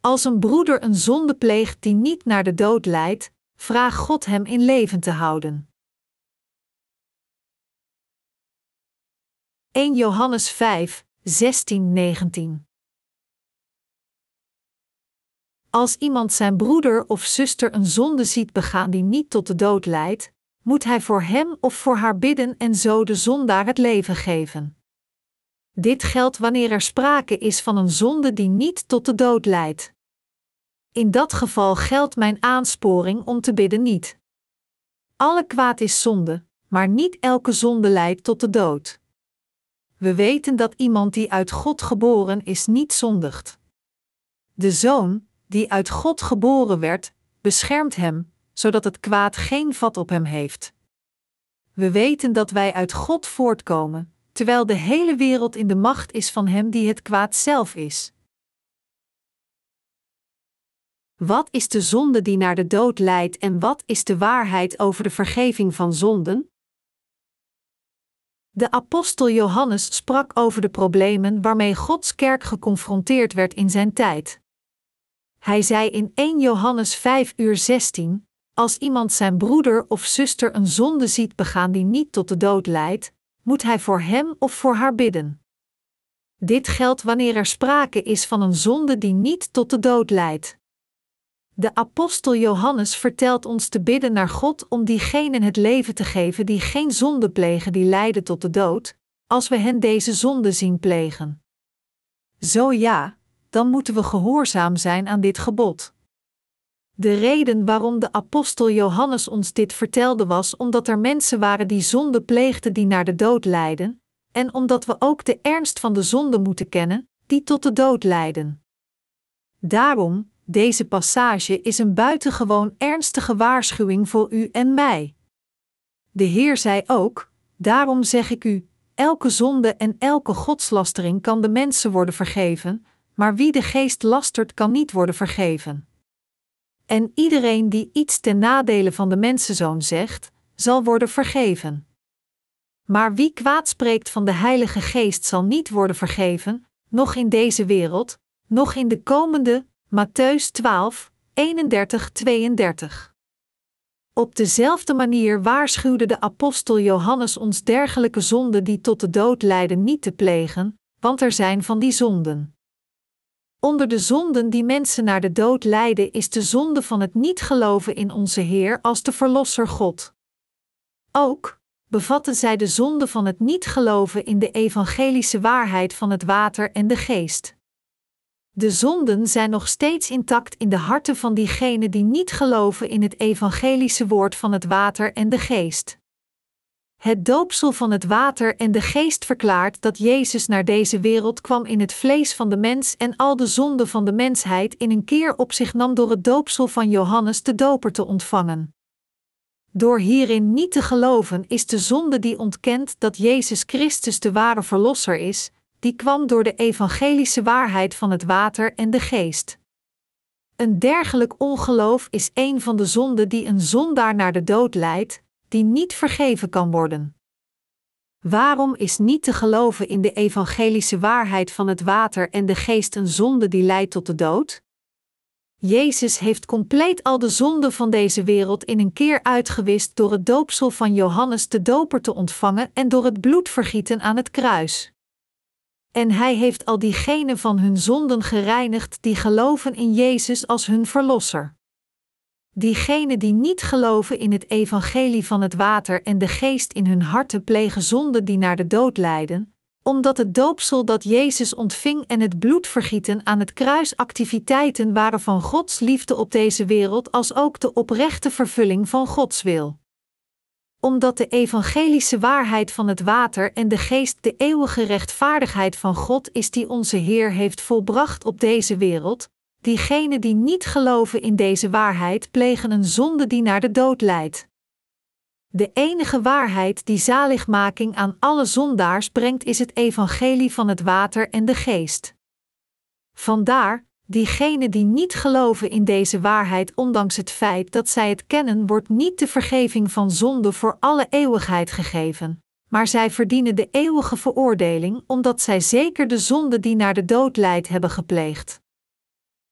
Als een broeder een zonde pleegt die niet naar de dood leidt, vraag God hem in leven te houden. 1 Johannes 5, 16, 19 Als iemand zijn broeder of zuster een zonde ziet begaan die niet tot de dood leidt, moet hij voor hem of voor haar bidden en zo de zondaar het leven geven. Dit geldt wanneer er sprake is van een zonde die niet tot de dood leidt. In dat geval geldt mijn aansporing om te bidden niet. Alle kwaad is zonde, maar niet elke zonde leidt tot de dood. We weten dat iemand die uit God geboren is niet zondigt. De zoon, die uit God geboren werd, beschermt hem, zodat het kwaad geen vat op hem heeft. We weten dat wij uit God voortkomen, terwijl de hele wereld in de macht is van hem die het kwaad zelf is. Wat is de zonde die naar de dood leidt en wat is de waarheid over de vergeving van zonden? De apostel Johannes sprak over de problemen waarmee Gods kerk geconfronteerd werd in zijn tijd. Hij zei in 1 Johannes 5 uur 16: Als iemand zijn broeder of zuster een zonde ziet begaan die niet tot de dood leidt, moet hij voor hem of voor haar bidden. Dit geldt wanneer er sprake is van een zonde die niet tot de dood leidt. De apostel Johannes vertelt ons te bidden naar God om diegenen het leven te geven die geen zonde plegen die leiden tot de dood, als we hen deze zonde zien plegen. Zo ja, dan moeten we gehoorzaam zijn aan dit gebod. De reden waarom de apostel Johannes ons dit vertelde was omdat er mensen waren die zonde pleegden die naar de dood leiden, en omdat we ook de ernst van de zonde moeten kennen, die tot de dood leiden. Daarom, deze passage is een buitengewoon ernstige waarschuwing voor u en mij. De Heer zei ook: Daarom zeg ik u: elke zonde en elke godslastering kan de mensen worden vergeven, maar wie de geest lastert kan niet worden vergeven. En iedereen die iets ten nadele van de mensenzoon zegt, zal worden vergeven. Maar wie kwaad spreekt van de Heilige Geest zal niet worden vergeven, nog in deze wereld, nog in de komende, Matthäus 12, 31, 32. Op dezelfde manier waarschuwde de apostel Johannes ons dergelijke zonden die tot de dood leiden niet te plegen, want er zijn van die zonden. Onder de zonden die mensen naar de dood leiden is de zonde van het niet geloven in onze Heer als de Verlosser God. Ook bevatten zij de zonde van het niet geloven in de evangelische waarheid van het water en de geest. De zonden zijn nog steeds intact in de harten van diegenen die niet geloven in het evangelische woord van het water en de geest. Het doopsel van het water en de geest verklaart dat Jezus naar deze wereld kwam in het vlees van de mens en al de zonden van de mensheid in een keer op zich nam door het doopsel van Johannes de Doper te ontvangen. Door hierin niet te geloven is de zonde die ontkent dat Jezus Christus de ware Verlosser is, die kwam door de evangelische waarheid van het water en de geest. Een dergelijk ongeloof is een van de zonden die een zondaar naar de dood leidt, die niet vergeven kan worden. Waarom is niet te geloven in de evangelische waarheid van het water en de geest een zonde die leidt tot de dood? Jezus heeft compleet al de zonden van deze wereld in een keer uitgewist door het doopsel van Johannes de Doper te ontvangen en door het bloedvergieten aan het kruis. En hij heeft al diegenen van hun zonden gereinigd die geloven in Jezus als hun verlosser. Diegenen die niet geloven in het evangelie van het water en de geest in hun harten plegen zonden die naar de dood leiden, omdat het doopsel dat Jezus ontving en het bloedvergieten aan het kruis activiteiten waren van Gods liefde op deze wereld als ook de oprechte vervulling van Gods wil. Omdat de evangelische waarheid van het water en de geest de eeuwige rechtvaardigheid van God is die onze Heer heeft volbracht op deze wereld, diegenen die niet geloven in deze waarheid plegen een zonde die naar de dood leidt. De enige waarheid die zaligmaking aan alle zondaars brengt is het evangelie van het water en de geest. Vandaar, diegenen die niet geloven in deze waarheid, ondanks het feit dat zij het kennen, wordt niet de vergeving van zonde voor alle eeuwigheid gegeven, maar zij verdienen de eeuwige veroordeling omdat zij zeker de zonde die naar de dood leidt hebben gepleegd.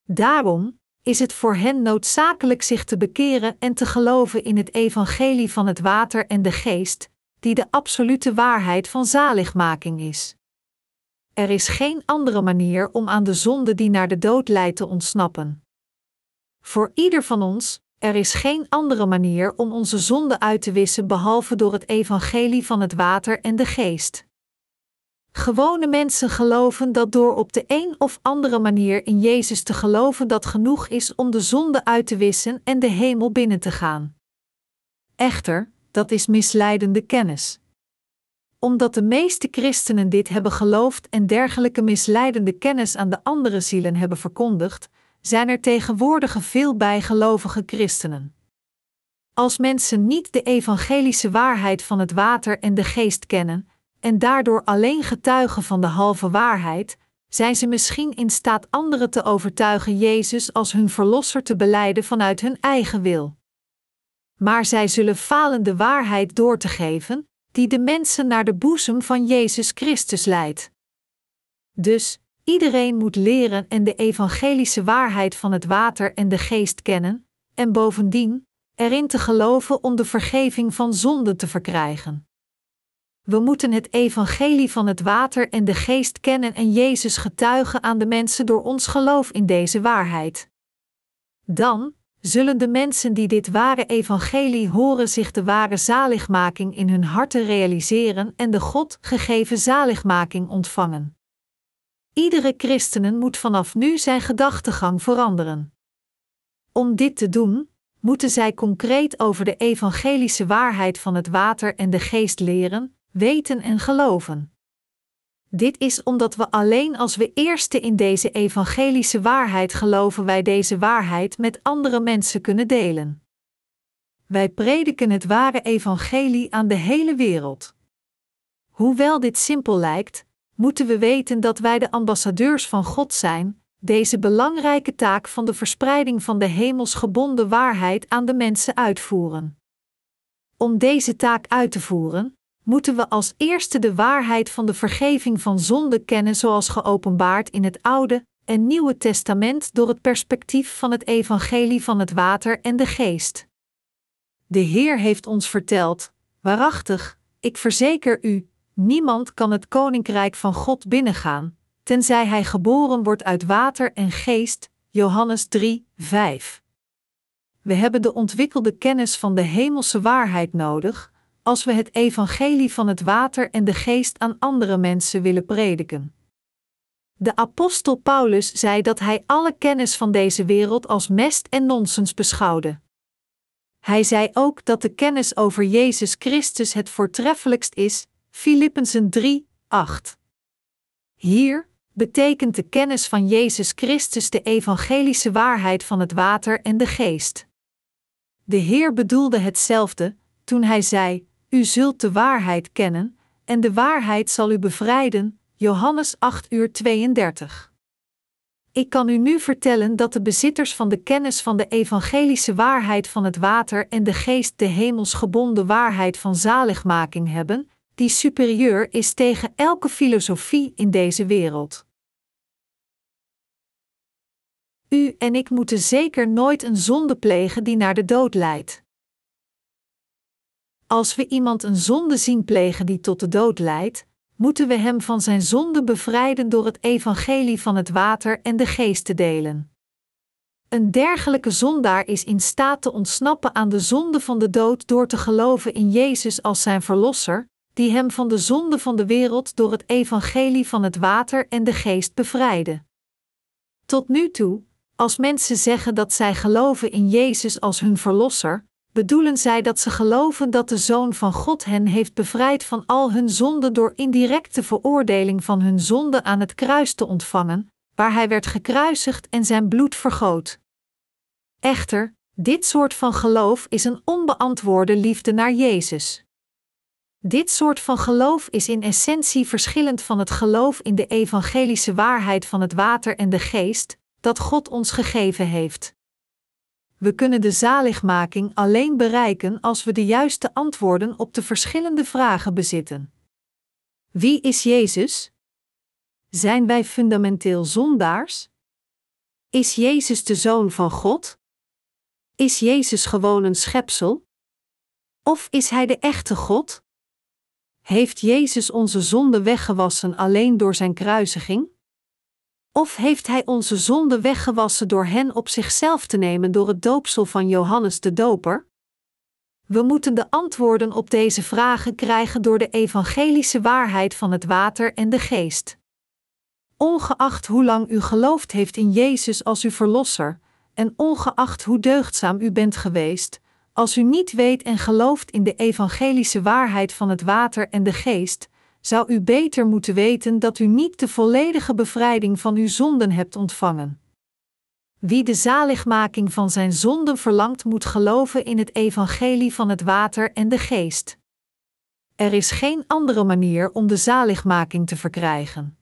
Daarom is het voor hen noodzakelijk zich te bekeren en te geloven in het evangelie van het water en de geest, die de absolute waarheid van zaligmaking is. Er is geen andere manier om aan de zonde die naar de dood leidt te ontsnappen. Voor ieder van ons, er is geen andere manier om onze zonde uit te wissen behalve door het evangelie van het water en de geest. Gewone mensen geloven dat door op de een of andere manier in Jezus te geloven dat genoeg is om de zonde uit te wissen en de hemel binnen te gaan. Echter, dat is misleidende kennis. Omdat de meeste christenen dit hebben geloofd en dergelijke misleidende kennis aan de andere zielen hebben verkondigd, zijn er tegenwoordig veel bijgelovige christenen. Als mensen niet de evangelische waarheid van het water en de geest kennen, en daardoor alleen getuigen van de halve waarheid, zijn ze misschien in staat anderen te overtuigen Jezus als hun verlosser te beleiden vanuit hun eigen wil. Maar zij zullen falen de waarheid door te geven, die de mensen naar de boezem van Jezus Christus leidt. Dus, iedereen moet leren en de evangelische waarheid van het water en de geest kennen, en bovendien erin te geloven om de vergeving van zonde te verkrijgen. We moeten het evangelie van het water en de geest kennen en Jezus getuigen aan de mensen door ons geloof in deze waarheid. Dan zullen de mensen die dit ware evangelie horen zich de ware zaligmaking in hun harten realiseren en de God gegeven zaligmaking ontvangen. Iedere christenen moet vanaf nu zijn gedachtegang veranderen. Om dit te doen, moeten zij concreet over de evangelische waarheid van het water en de geest leren, weten en geloven. Dit is omdat we alleen als we eerste in deze evangelische waarheid geloven, wij deze waarheid met andere mensen kunnen delen. Wij prediken het ware evangelie aan de hele wereld. Hoewel dit simpel lijkt, moeten we weten dat wij de ambassadeurs van God zijn, deze belangrijke taak van de verspreiding van de hemelsgebonden waarheid aan de mensen uitvoeren. Om deze taak uit te voeren, moeten we als eerste de waarheid van de vergeving van zonde kennen zoals geopenbaard in het Oude en Nieuwe Testament door het perspectief van het evangelie van het water en de geest. De Heer heeft ons verteld: Waarachtig, ik verzeker u, niemand kan het koninkrijk van God binnengaan, tenzij hij geboren wordt uit water en geest. Johannes 3, 5. We hebben de ontwikkelde kennis van de hemelse waarheid nodig, als we het evangelie van het water en de geest aan andere mensen willen prediken. De apostel Paulus zei dat hij alle kennis van deze wereld als mest en nonsens beschouwde. Hij zei ook dat de kennis over Jezus Christus het voortreffelijkst is, Filippenzen 3, 8. Hier betekent de kennis van Jezus Christus de evangelische waarheid van het water en de geest. De Heer bedoelde hetzelfde toen hij zei: u zult de waarheid kennen, en de waarheid zal u bevrijden. Johannes 8 uur 32. Ik kan u nu vertellen dat de bezitters van de kennis van de evangelische waarheid van het water en de geest de hemelsgebonden waarheid van zaligmaking hebben, die superieur is tegen elke filosofie in deze wereld. U en ik moeten zeker nooit een zonde plegen die naar de dood leidt. Als we iemand een zonde zien plegen die tot de dood leidt, moeten we hem van zijn zonde bevrijden door het evangelie van het water en de geest te delen. Een dergelijke zondaar is in staat te ontsnappen aan de zonde van de dood door te geloven in Jezus als zijn verlosser, die hem van de zonde van de wereld door het evangelie van het water en de geest bevrijdde. Tot nu toe, als mensen zeggen dat zij geloven in Jezus als hun verlosser, bedoelen zij dat ze geloven dat de Zoon van God hen heeft bevrijd van al hun zonden door indirecte veroordeling van hun zonde aan het kruis te ontvangen, waar hij werd gekruisigd en zijn bloed vergoot. Echter, dit soort van geloof is een onbeantwoorde liefde naar Jezus. Dit soort van geloof is in essentie verschillend van het geloof in de evangelische waarheid van het water en de geest, dat God ons gegeven heeft. We kunnen de zaligmaking alleen bereiken als we de juiste antwoorden op de verschillende vragen bezitten. Wie is Jezus? Zijn wij fundamenteel zondaars? Is Jezus de Zoon van God? Is Jezus gewoon een schepsel? Of is Hij de echte God? Heeft Jezus onze zonde weggewassen alleen door Zijn kruisiging? Of heeft Hij onze zonde weggewassen door hen op zichzelf te nemen door het doopsel van Johannes de Doper? We moeten de antwoorden op deze vragen krijgen door de evangelische waarheid van het water en de geest. Ongeacht hoe lang u geloofd heeft in Jezus als uw Verlosser, en ongeacht hoe deugdzaam u bent geweest, als u niet weet en gelooft in de evangelische waarheid van het water en de geest, zou u beter moeten weten dat u niet de volledige bevrijding van uw zonden hebt ontvangen. Wie de zaligmaking van zijn zonden verlangt, moet geloven in het evangelie van het water en de geest. Er is geen andere manier om de zaligmaking te verkrijgen.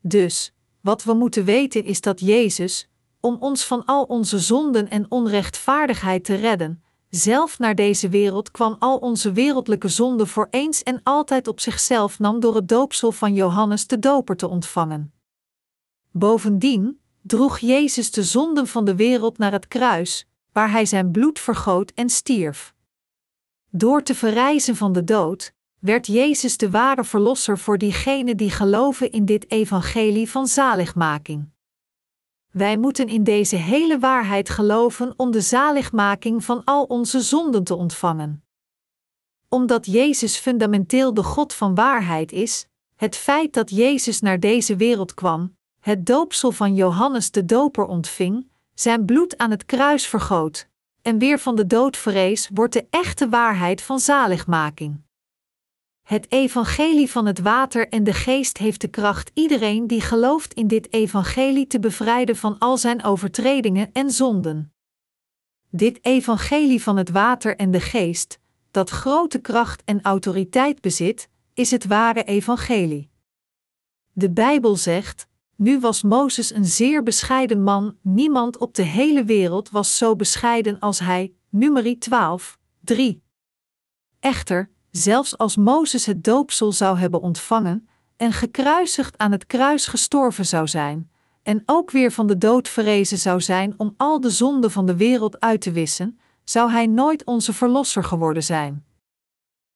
Dus, wat we moeten weten is dat Jezus, om ons van al onze zonden en onrechtvaardigheid te redden, zelf naar deze wereld kwam al onze wereldlijke zonden voor eens en altijd op zichzelf nam door het doopsel van Johannes de Doper te ontvangen. Bovendien droeg Jezus de zonden van de wereld naar het kruis, waar hij zijn bloed vergoot en stierf. Door te verrijzen van de dood, werd Jezus de ware verlosser voor diegenen die geloven in dit evangelie van zaligmaking. Wij moeten in deze hele waarheid geloven om de zaligmaking van al onze zonden te ontvangen. Omdat Jezus fundamenteel de God van waarheid is, het feit dat Jezus naar deze wereld kwam, het doopsel van Johannes de Doper ontving, zijn bloed aan het kruis vergoot, en weer van de dood verrees, wordt de echte waarheid van zaligmaking. Het evangelie van het water en de geest heeft de kracht iedereen die gelooft in dit evangelie te bevrijden van al zijn overtredingen en zonden. Dit evangelie van het water en de geest, dat grote kracht en autoriteit bezit, is het ware evangelie. De Bijbel zegt: Nu was Mozes een zeer bescheiden man, niemand op de hele wereld was zo bescheiden als hij. Numeri 12, 3. Echter, zelfs als Mozes het doopsel zou hebben ontvangen en gekruisigd aan het kruis gestorven zou zijn, en ook weer van de dood verrezen zou zijn om al de zonden van de wereld uit te wissen, zou hij nooit onze verlosser geworden zijn.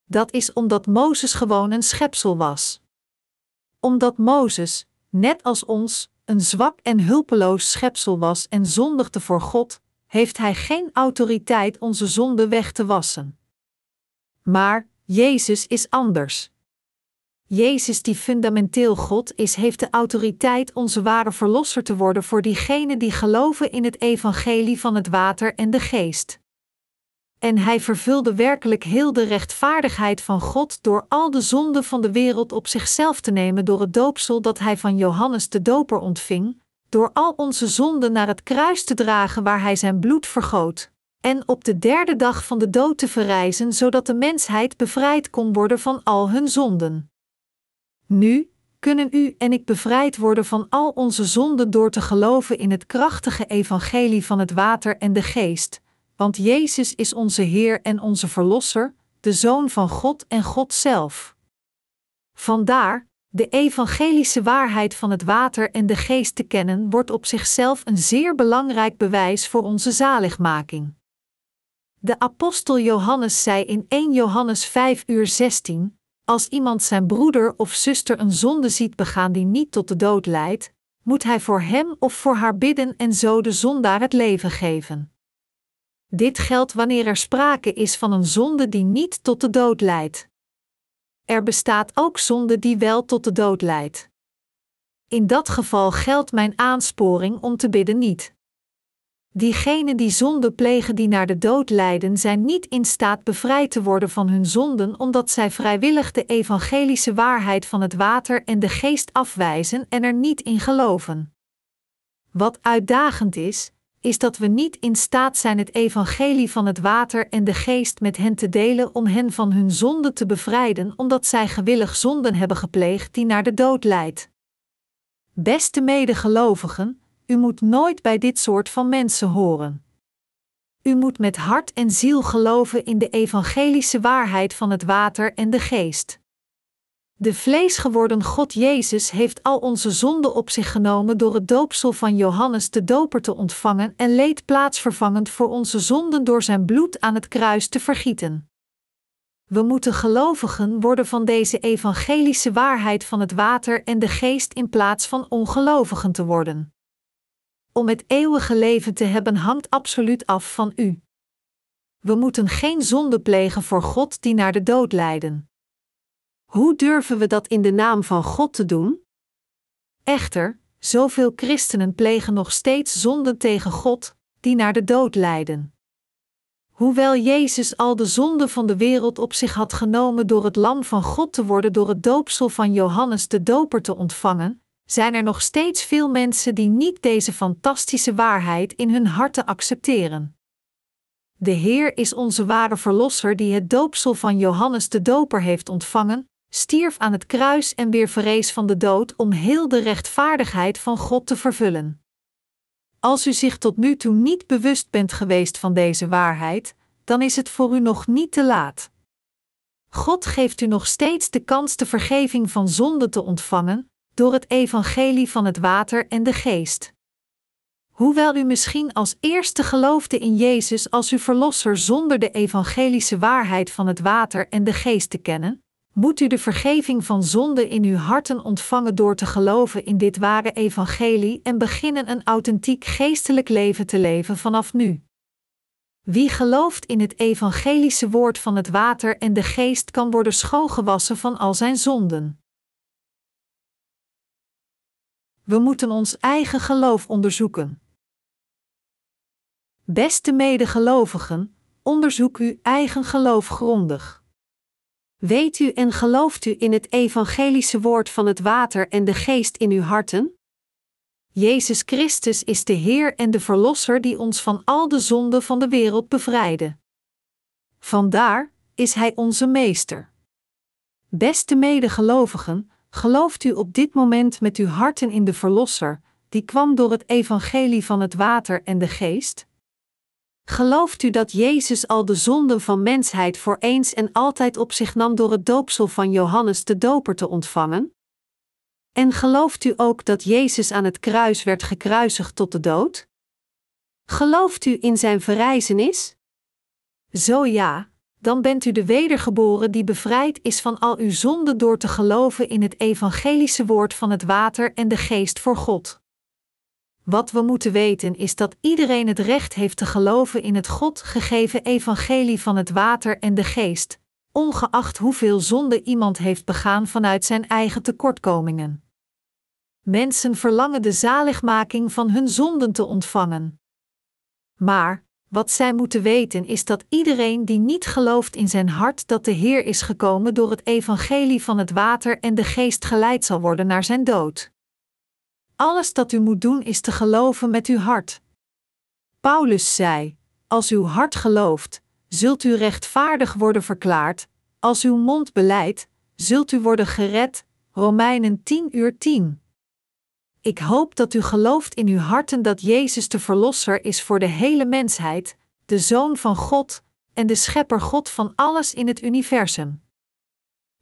Dat is omdat Mozes gewoon een schepsel was. Omdat Mozes, net als ons, een zwak en hulpeloos schepsel was en zondigde voor God, heeft hij geen autoriteit onze zonde weg te wassen. Maar, Jezus is anders. Jezus, die fundamenteel God is, heeft de autoriteit onze ware verlosser te worden voor diegenen die geloven in het evangelie van het water en de geest. En hij vervulde werkelijk heel de rechtvaardigheid van God door al de zonden van de wereld op zichzelf te nemen door het doopsel dat hij van Johannes de Doper ontving, door al onze zonden naar het kruis te dragen waar hij zijn bloed vergoot en op de derde dag van de dood te verrijzen, zodat de mensheid bevrijd kon worden van al hun zonden. Nu kunnen u en ik bevrijd worden van al onze zonden door te geloven in het krachtige evangelie van het water en de geest, want Jezus is onze Heer en onze Verlosser, de Zoon van God en God zelf. Vandaar, de evangelische waarheid van het water en de geest te kennen, wordt op zichzelf een zeer belangrijk bewijs voor onze zaligmaking. De apostel Johannes zei in 1 Johannes 5 uur 16: Als iemand zijn broeder of zuster een zonde ziet begaan die niet tot de dood leidt, moet hij voor hem of voor haar bidden en zo de zondaar het leven geven. Dit geldt wanneer er sprake is van een zonde die niet tot de dood leidt. Er bestaat ook zonde die wel tot de dood leidt. In dat geval geldt mijn aansporing om te bidden niet. Diegenen die zonde plegen die naar de dood leiden, zijn niet in staat bevrijd te worden van hun zonden, omdat zij vrijwillig de evangelische waarheid van het water en de geest afwijzen en er niet in geloven. Wat uitdagend is, is dat we niet in staat zijn het evangelie van het water en de geest met hen te delen om hen van hun zonde te bevrijden, omdat zij gewillig zonden hebben gepleegd die naar de dood leidt. Beste medegelovigen, u moet nooit bij dit soort van mensen horen. U moet met hart en ziel geloven in de evangelische waarheid van het water en de geest. De vlees geworden God Jezus heeft al onze zonden op zich genomen door het doopsel van Johannes de Doper te ontvangen en leed plaatsvervangend voor onze zonden door zijn bloed aan het kruis te vergieten. We moeten gelovigen worden van deze evangelische waarheid van het water en de geest in plaats van ongelovigen te worden. Om het eeuwige leven te hebben hangt absoluut af van u. We moeten geen zonde plegen voor God die naar de dood leiden. Hoe durven we dat in de naam van God te doen? Echter, zoveel christenen plegen nog steeds zonden tegen God, die naar de dood leiden. Hoewel Jezus al de zonden van de wereld op zich had genomen door het Lam van God te worden door het doopsel van Johannes de Doper te ontvangen, zijn er nog steeds veel mensen die niet deze fantastische waarheid in hun harten accepteren. De Heer is onze ware Verlosser die het doopsel van Johannes de Doper heeft ontvangen, stierf aan het kruis en weer verrees van de dood om heel de rechtvaardigheid van God te vervullen. Als u zich tot nu toe niet bewust bent geweest van deze waarheid, dan is het voor u nog niet te laat. God geeft u nog steeds de kans de vergeving van zonde te ontvangen door het evangelie van het water en de geest. Hoewel u misschien als eerste geloofde in Jezus als uw verlosser zonder de evangelische waarheid van het water en de geest te kennen, moet u de vergeving van zonde in uw harten ontvangen door te geloven in dit ware evangelie en beginnen een authentiek geestelijk leven te leven vanaf nu. Wie gelooft in het evangelische woord van het water en de geest kan worden schoongewassen van al zijn zonden. We moeten ons eigen geloof onderzoeken. Beste medegelovigen, onderzoek uw eigen geloof grondig. Weet u en gelooft u in het evangelische woord van het water en de geest in uw harten? Jezus Christus is de Heer en de Verlosser die ons van al de zonden van de wereld bevrijdde. Vandaar is Hij onze Meester. Beste medegelovigen, gelooft u op dit moment met uw harten in de Verlosser, die kwam door het evangelie van het water en de geest? Gelooft u dat Jezus al de zonden van mensheid voor eens en altijd op zich nam door het doopsel van Johannes de Doper te ontvangen? En gelooft u ook dat Jezus aan het kruis werd gekruisigd tot de dood? Gelooft u in zijn verrijzenis? Zo ja, dan bent u de wedergeboren die bevrijd is van al uw zonden door te geloven in het evangelische woord van het water en de geest voor God. Wat we moeten weten is dat iedereen het recht heeft te geloven in het God gegeven evangelie van het water en de geest, ongeacht hoeveel zonde iemand heeft begaan vanuit zijn eigen tekortkomingen. Mensen verlangen de zaligmaking van hun zonden te ontvangen. Maar, wat zij moeten weten is dat iedereen die niet gelooft in zijn hart dat de Heer is gekomen door het evangelie van het water en de geest geleid zal worden naar zijn dood. Alles dat u moet doen is te geloven met uw hart. Paulus zei: Als uw hart gelooft, zult u rechtvaardig worden verklaard, als uw mond beleidt, zult u worden gered. Romeinen 10 uur 10. Ik hoop dat u gelooft in uw harten dat Jezus de Verlosser is voor de hele mensheid, de Zoon van God en de Schepper God van alles in het universum.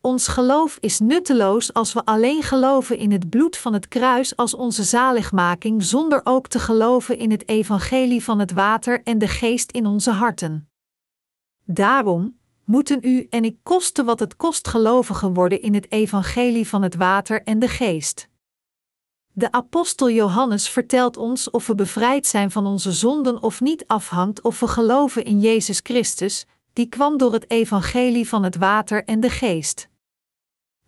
Ons geloof is nutteloos als we alleen geloven in het bloed van het kruis als onze zaligmaking zonder ook te geloven in het evangelie van het water en de geest in onze harten. Daarom moeten u en ik kosten wat het kost gelovigen worden in het evangelie van het water en de geest. De apostel Johannes vertelt ons of we bevrijd zijn van onze zonden of niet afhangt of we geloven in Jezus Christus, die kwam door het evangelie van het water en de geest.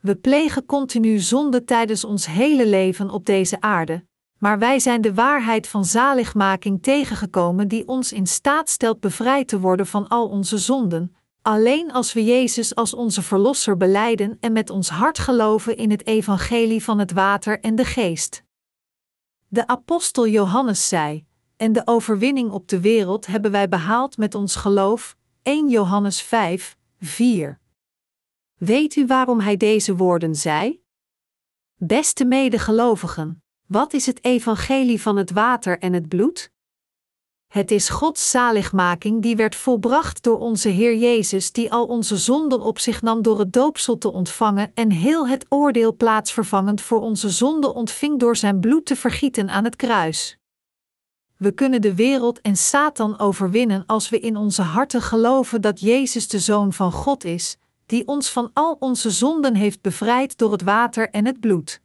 We plegen continu zonde tijdens ons hele leven op deze aarde, maar wij zijn de waarheid van zaligmaking tegengekomen die ons in staat stelt bevrijd te worden van al onze zonden, alleen als we Jezus als onze Verlosser beleiden en met ons hart geloven in het evangelie van het water en de geest. De apostel Johannes zei: En de overwinning op de wereld hebben wij behaald met ons geloof. 1 Johannes 5, 4. Weet u waarom hij deze woorden zei? Beste medegelovigen, wat is het evangelie van het water en het bloed? Het is Gods zaligmaking die werd volbracht door onze Heer Jezus, die al onze zonden op zich nam door het doopsel te ontvangen en heel het oordeel plaatsvervangend voor onze zonden ontving door zijn bloed te vergieten aan het kruis. We kunnen de wereld en Satan overwinnen als we in onze harten geloven dat Jezus de Zoon van God is, die ons van al onze zonden heeft bevrijd door het water en het bloed.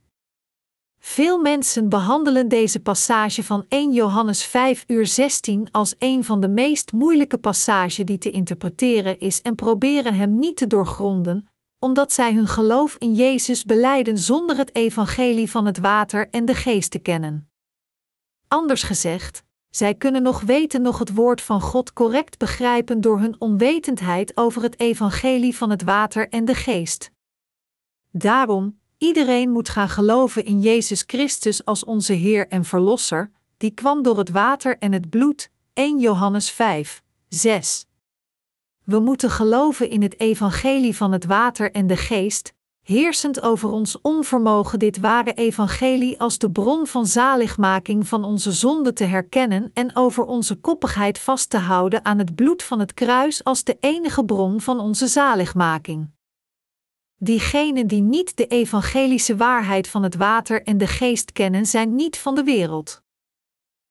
Veel mensen behandelen deze passage van 1 Johannes 5 uur 16 als een van de meest moeilijke passages die te interpreteren is en proberen hem niet te doorgronden, omdat zij hun geloof in Jezus beleiden zonder het evangelie van het water en de geest te kennen. Anders gezegd, zij kunnen nog weten nog het woord van God correct begrijpen door hun onwetendheid over het evangelie van het water en de geest. Daarom, iedereen moet gaan geloven in Jezus Christus als onze Heer en Verlosser, die kwam door het water en het bloed, 1 Johannes 5, 6. We moeten geloven in het evangelie van het water en de geest, heersend over ons onvermogen dit ware evangelie als de bron van zaligmaking van onze zonde te herkennen en over onze koppigheid vast te houden aan het bloed van het kruis als de enige bron van onze zaligmaking. Diegenen die niet de evangelische waarheid van het water en de geest kennen, zijn niet van de wereld.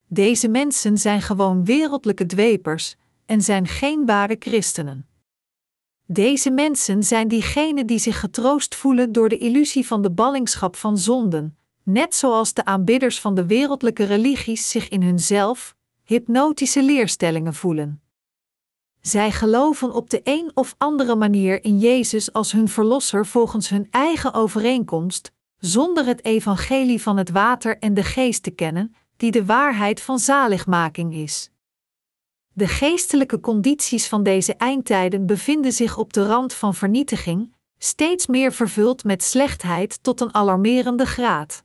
Deze mensen zijn gewoon wereldlijke dwepers en zijn geen ware christenen. Deze mensen zijn diegenen die zich getroost voelen door de illusie van de ballingschap van zonden, net zoals de aanbidders van de wereldlijke religies zich in hunzelf hypnotische leerstellingen voelen. Zij geloven op de een of andere manier in Jezus als hun verlosser volgens hun eigen overeenkomst, zonder het evangelie van het water en de geest te kennen, die de waarheid van zaligmaking is. De geestelijke condities van deze eindtijden bevinden zich op de rand van vernietiging, steeds meer vervuld met slechtheid tot een alarmerende graad.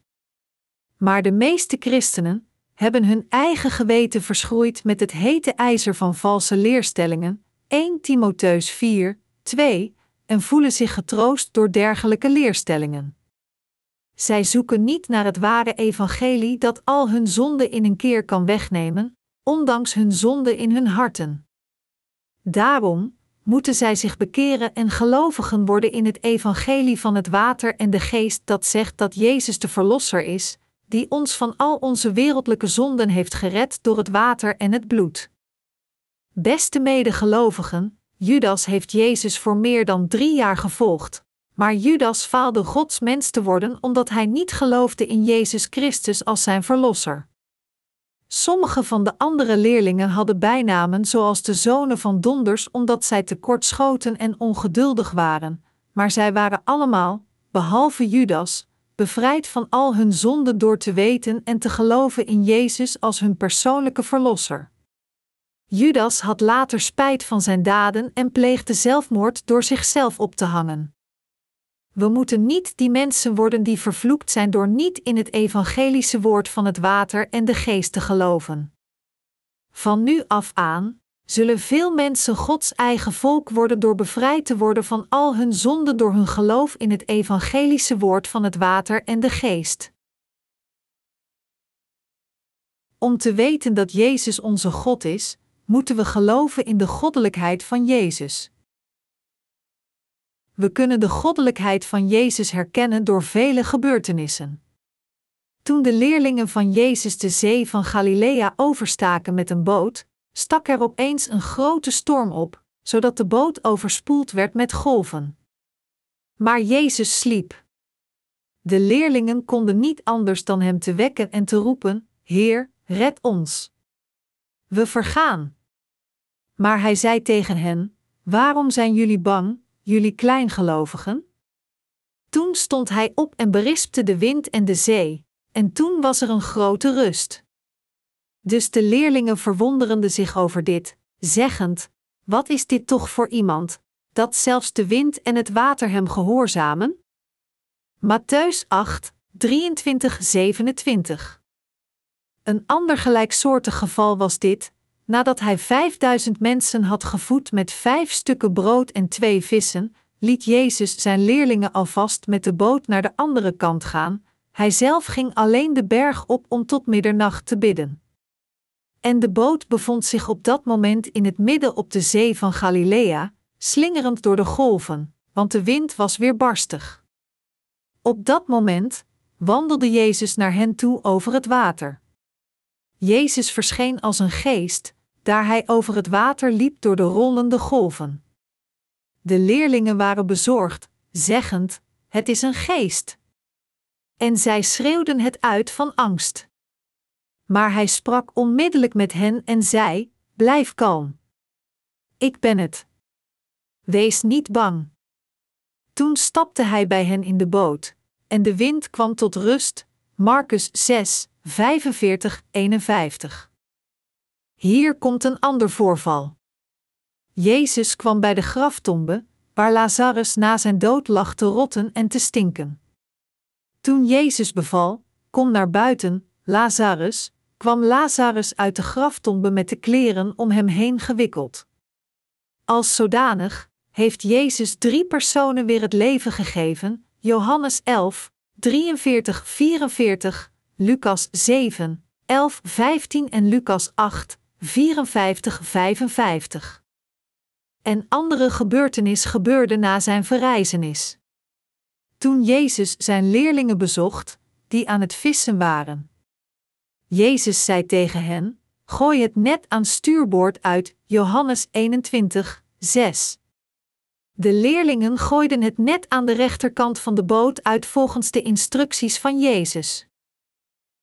Maar de meeste christenen hebben hun eigen geweten verschroeid met het hete ijzer van valse leerstellingen, 1 Timotheus 4, 2, en voelen zich getroost door dergelijke leerstellingen. Zij zoeken niet naar het ware evangelie dat al hun zonden in een keer kan wegnemen, ondanks hun zonde in hun harten. Daarom moeten zij zich bekeren en gelovigen worden in het evangelie van het water en de geest dat zegt dat Jezus de Verlosser is, die ons van al onze wereldlijke zonden heeft gered door het water en het bloed. Beste medegelovigen, Judas heeft Jezus voor meer dan drie jaar gevolgd, maar Judas faalde Gods mens te worden omdat hij niet geloofde in Jezus Christus als zijn Verlosser. Sommige van de andere leerlingen hadden bijnamen zoals de zonen van donders omdat zij tekortschoten en ongeduldig waren, maar zij waren allemaal, behalve Judas, bevrijd van al hun zonden door te weten en te geloven in Jezus als hun persoonlijke verlosser. Judas had later spijt van zijn daden en pleegde zelfmoord door zichzelf op te hangen. We moeten niet die mensen worden die vervloekt zijn door niet in het evangelische woord van het water en de geest te geloven. Van nu af aan zullen veel mensen Gods eigen volk worden door bevrijd te worden van al hun zonden door hun geloof in het evangelische woord van het water en de geest. Om te weten dat Jezus onze God is, moeten we geloven in de goddelijkheid van Jezus. We kunnen de goddelijkheid van Jezus herkennen door vele gebeurtenissen. Toen de leerlingen van Jezus de zee van Galilea overstaken met een boot, stak er opeens een grote storm op, zodat de boot overspoeld werd met golven. Maar Jezus sliep. De leerlingen konden niet anders dan hem te wekken en te roepen: Heer, red ons. We vergaan. Maar hij zei tegen hen: Waarom zijn jullie bang, jullie kleingelovigen? Toen stond hij op en berispte de wind en de zee, en toen was er een grote rust. Dus de leerlingen verwonderende zich over dit, zeggend: Wat is dit toch voor iemand, dat zelfs de wind en het water hem gehoorzamen? Matthäus 8, 23, 27. Een ander gelijksoortig geval was dit, nadat hij vijfduizend mensen had gevoed met vijf stukken brood en twee vissen, liet Jezus zijn leerlingen alvast met de boot naar de andere kant gaan, hij zelf ging alleen de berg op om tot middernacht te bidden. En de boot bevond zich op dat moment in het midden op de zee van Galilea, slingerend door de golven, want de wind was weer barstig. Op dat moment wandelde Jezus naar hen toe over het water. Jezus verscheen als een geest, daar hij over het water liep door de rollende golven. De leerlingen waren bezorgd, zeggend: Het is een geest. En zij schreeuwden het uit van angst. Maar hij sprak onmiddellijk met hen en zei: Blijf kalm. Ik ben het. Wees niet bang. Toen stapte hij bij hen in de boot, en de wind kwam tot rust. Marcus 6, 45, 51. Hier komt een ander voorval. Jezus kwam bij de graftombe, waar Lazarus na zijn dood lag te rotten en te stinken. Toen Jezus beval: Kom naar buiten, Lazarus, kwam Lazarus uit de graftombe met de kleren om hem heen gewikkeld. Als zodanig heeft Jezus drie personen weer het leven gegeven: Johannes 11, 43, 44, Lucas 7, 11, 15 en Lucas 8, 54, 55. En andere gebeurtenis gebeurde na zijn verrijzenis. Toen Jezus zijn leerlingen bezocht, die aan het vissen waren. Jezus zei tegen hen: Gooi het net aan stuurboord uit, Johannes 21, 6. De leerlingen gooiden het net aan de rechterkant van de boot uit volgens de instructies van Jezus.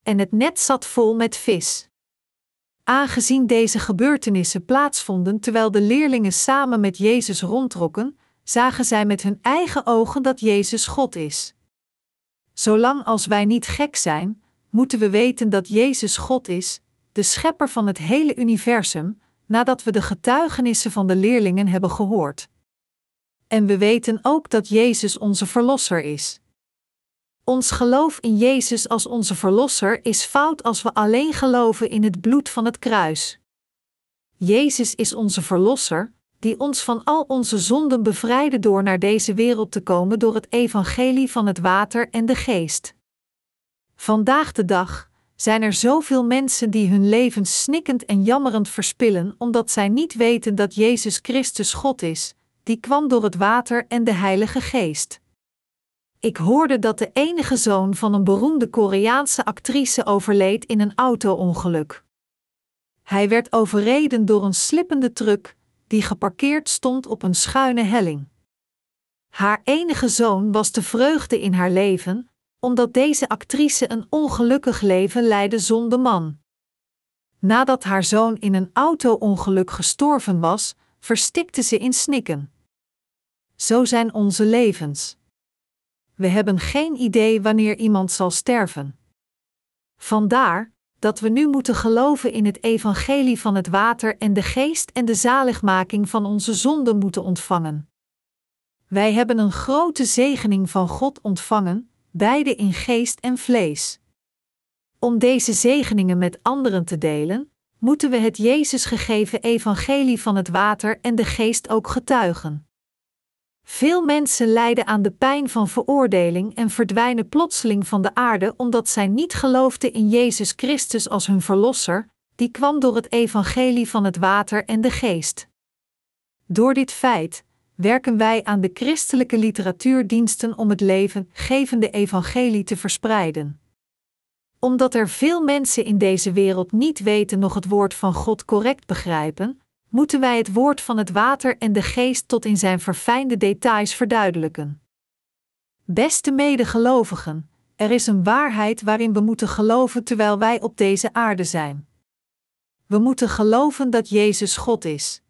En het net zat vol met vis. Aangezien deze gebeurtenissen plaatsvonden terwijl de leerlingen samen met Jezus rondtrokken, zagen zij met hun eigen ogen dat Jezus God is. Zolang als wij niet gek zijn, moeten we weten dat Jezus God is, de schepper van het hele universum, nadat we de getuigenissen van de leerlingen hebben gehoord. En we weten ook dat Jezus onze Verlosser is. Ons geloof in Jezus als onze Verlosser is fout als we alleen geloven in het bloed van het kruis. Jezus is onze Verlosser, die ons van al onze zonden bevrijdde door naar deze wereld te komen door het evangelie van het water en de geest. Vandaag de dag zijn er zoveel mensen die hun levens snikkend en jammerend verspillen omdat zij niet weten dat Jezus Christus God is, die kwam door het water en de Heilige Geest. Ik hoorde dat de enige zoon van een beroemde Koreaanse actrice overleed in een auto-ongeluk. Hij werd overreden door een slippende truck die geparkeerd stond op een schuine helling. Haar enige zoon was de vreugde in haar leven, omdat deze actrice een ongelukkig leven leidde zonder man. Nadat haar zoon in een auto-ongeluk gestorven was, verstikte ze in snikken. Zo zijn onze levens. We hebben geen idee wanneer iemand zal sterven. Vandaar dat we nu moeten geloven in het evangelie van het water en de geest en de zaligmaking van onze zonden moeten ontvangen. Wij hebben een grote zegening van God ontvangen, beide in geest en vlees. Om deze zegeningen met anderen te delen, moeten we het Jezus gegeven evangelie van het water en de geest ook getuigen. Veel mensen lijden aan de pijn van veroordeling en verdwijnen plotseling van de aarde omdat zij niet geloofden in Jezus Christus als hun Verlosser, die kwam door het evangelie van het water en de geest. Door dit feit werken wij aan de christelijke literatuurdiensten om het leven gevende evangelie te verspreiden. Omdat er veel mensen in deze wereld niet weten nog het woord van God correct begrijpen, moeten wij het woord van het water en de geest tot in zijn verfijnde details verduidelijken. Beste medegelovigen, er is een waarheid waarin we moeten geloven terwijl wij op deze aarde zijn. We moeten geloven dat Jezus God is.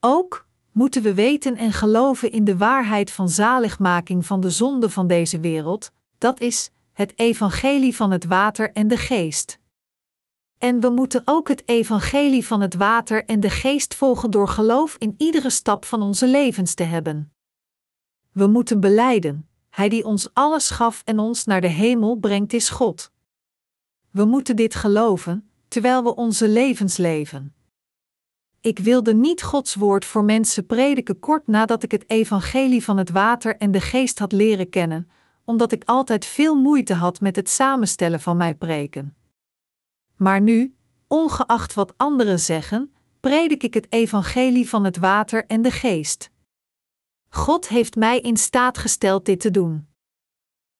Ook moeten we weten en geloven in de waarheid van zaligmaking van de zonde van deze wereld, dat is het evangelie van het water en de geest. En we moeten ook het evangelie van het water en de geest volgen door geloof in iedere stap van onze levens te hebben. We moeten beleiden: Hij die ons alles gaf en ons naar de hemel brengt is God. We moeten dit geloven, terwijl we onze levens leven. Ik wilde niet Gods woord voor mensen prediken kort nadat ik het evangelie van het water en de geest had leren kennen, omdat ik altijd veel moeite had met het samenstellen van mijn preken. Maar nu, ongeacht wat anderen zeggen, predik ik het evangelie van het water en de geest. God heeft mij in staat gesteld dit te doen.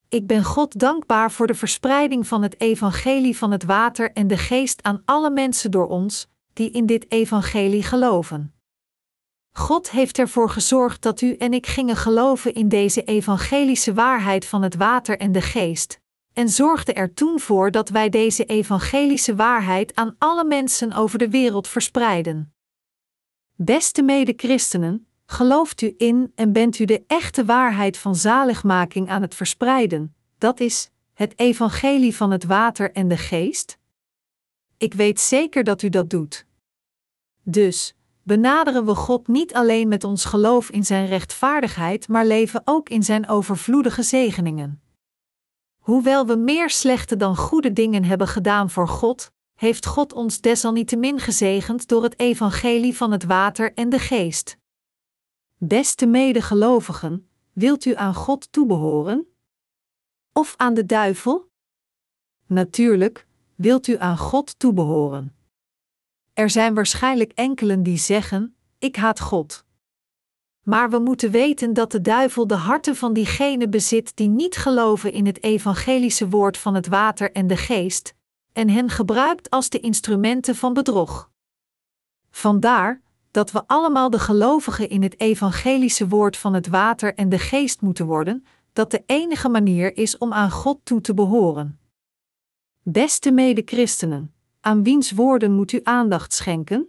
Ik ben God dankbaar voor de verspreiding van het evangelie van het water en de geest aan alle mensen door ons, die in dit evangelie geloven. God heeft ervoor gezorgd dat u en ik gingen geloven in deze evangelische waarheid van het water en de geest, en zorgde er toen voor dat wij deze evangelische waarheid aan alle mensen over de wereld verspreiden. Beste mede-christenen, gelooft u in en bent u de echte waarheid van zaligmaking aan het verspreiden, dat is, het evangelie van het water en de geest? Ik weet zeker dat u dat doet. Dus, benaderen we God niet alleen met ons geloof in Zijn rechtvaardigheid, maar leven ook in Zijn overvloedige zegeningen. Hoewel we meer slechte dan goede dingen hebben gedaan voor God, heeft God ons desalniettemin gezegend door het evangelie van het water en de geest. Beste medegelovigen, wilt u aan God toebehoren? Of aan de duivel? Natuurlijk, wilt u aan God toebehoren. Er zijn waarschijnlijk enkelen die zeggen: Ik haat God. Maar we moeten weten dat de duivel de harten van diegenen bezit die niet geloven in het evangelische woord van het water en de geest, en hen gebruikt als de instrumenten van bedrog. Vandaar dat we allemaal de gelovigen in het evangelische woord van het water en de geest moeten worden, dat de enige manier is om aan God toe te behoren. Beste mede-christenen, aan wiens woorden moet u aandacht schenken?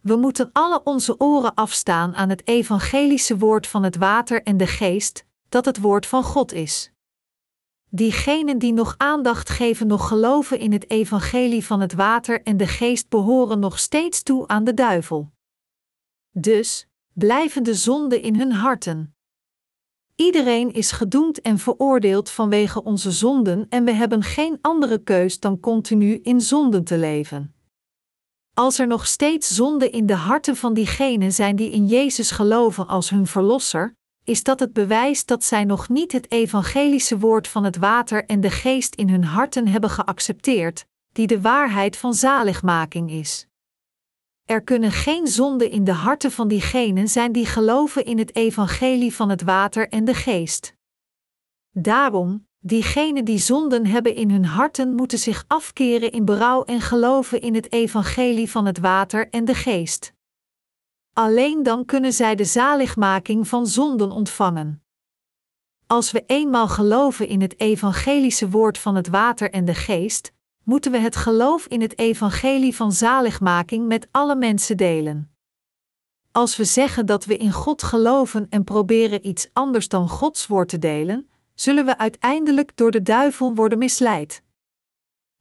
We moeten alle onze oren afstaan aan het evangelische woord van het water en de geest, dat het woord van God is. Diegenen die nog aandacht geven, nog geloven in het evangelie van het water en de geest, behoren nog steeds toe aan de duivel. Dus blijven de zonden in hun harten. Iedereen is gedoemd en veroordeeld vanwege onze zonden en we hebben geen andere keus dan continu in zonden te leven. Als er nog steeds zonden in de harten van diegenen zijn die in Jezus geloven als hun verlosser, is dat het bewijs dat zij nog niet het evangelische woord van het water en de geest in hun harten hebben geaccepteerd, die de waarheid van zaligmaking is. Er kunnen geen zonden in de harten van diegenen zijn die geloven in het evangelie van het water en de geest. Daarom, diegenen die zonden hebben in hun harten moeten zich afkeren in berouw en geloven in het evangelie van het water en de geest. Alleen dan kunnen zij de zaligmaking van zonden ontvangen. Als we eenmaal geloven in het evangelische woord van het water en de geest, moeten we het geloof in het evangelie van zaligmaking met alle mensen delen. Als we zeggen dat we in God geloven en proberen iets anders dan Gods woord te delen, zullen we uiteindelijk door de duivel worden misleid.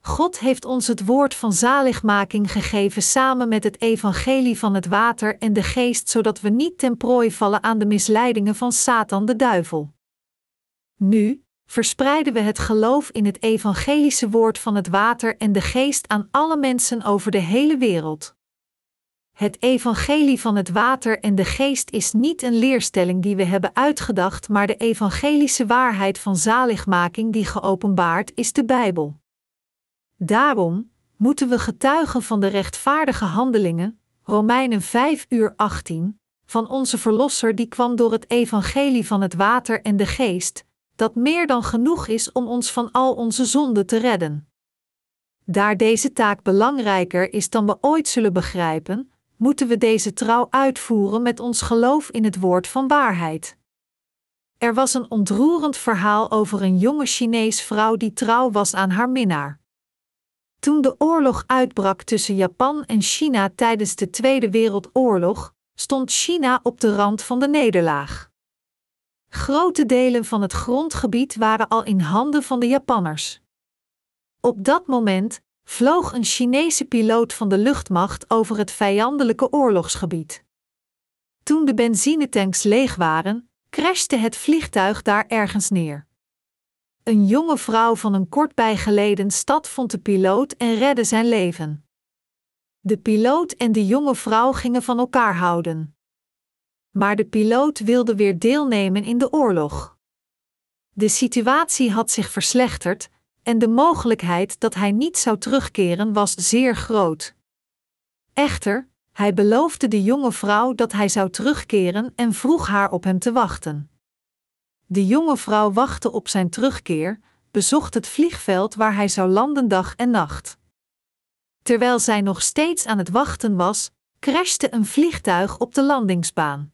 God heeft ons het woord van zaligmaking gegeven samen met het evangelie van het water en de geest, zodat we niet ten prooi vallen aan de misleidingen van Satan de duivel. Nu, verspreiden we het geloof in het evangelische woord van het water en de geest aan alle mensen over de hele wereld. Het evangelie van het water en de geest is niet een leerstelling die we hebben uitgedacht, maar de evangelische waarheid van zaligmaking die geopenbaard is de Bijbel. Daarom moeten we getuigen van de rechtvaardige handelingen, Romeinen 5 uur 18, van onze Verlosser die kwam door het evangelie van het water en de geest, dat meer dan genoeg is om ons van al onze zonden te redden. Daar deze taak belangrijker is dan we ooit zullen begrijpen, moeten we deze trouw uitvoeren met ons geloof in het woord van waarheid. Er was een ontroerend verhaal over een jonge Chinees vrouw die trouw was aan haar minnaar. Toen de oorlog uitbrak tussen Japan en China tijdens de Tweede Wereldoorlog, stond China op de rand van de nederlaag. Grote delen van het grondgebied waren al in handen van de Japanners. Op dat moment vloog een Chinese piloot van de luchtmacht over het vijandelijke oorlogsgebied. Toen de benzinetanks leeg waren, crashte het vliegtuig daar ergens neer. Een jonge vrouw van een kort bijgeleden stad vond de piloot en redde zijn leven. De piloot en de jonge vrouw gingen van elkaar houden maar de piloot wilde weer deelnemen in de oorlog. De situatie had zich verslechterd en de mogelijkheid dat hij niet zou terugkeren was zeer groot. Echter, hij beloofde de jonge vrouw dat hij zou terugkeren en vroeg haar op hem te wachten. De jonge vrouw wachtte op zijn terugkeer, bezocht het vliegveld waar hij zou landen dag en nacht. Terwijl zij nog steeds aan het wachten was, crashte een vliegtuig op de landingsbaan.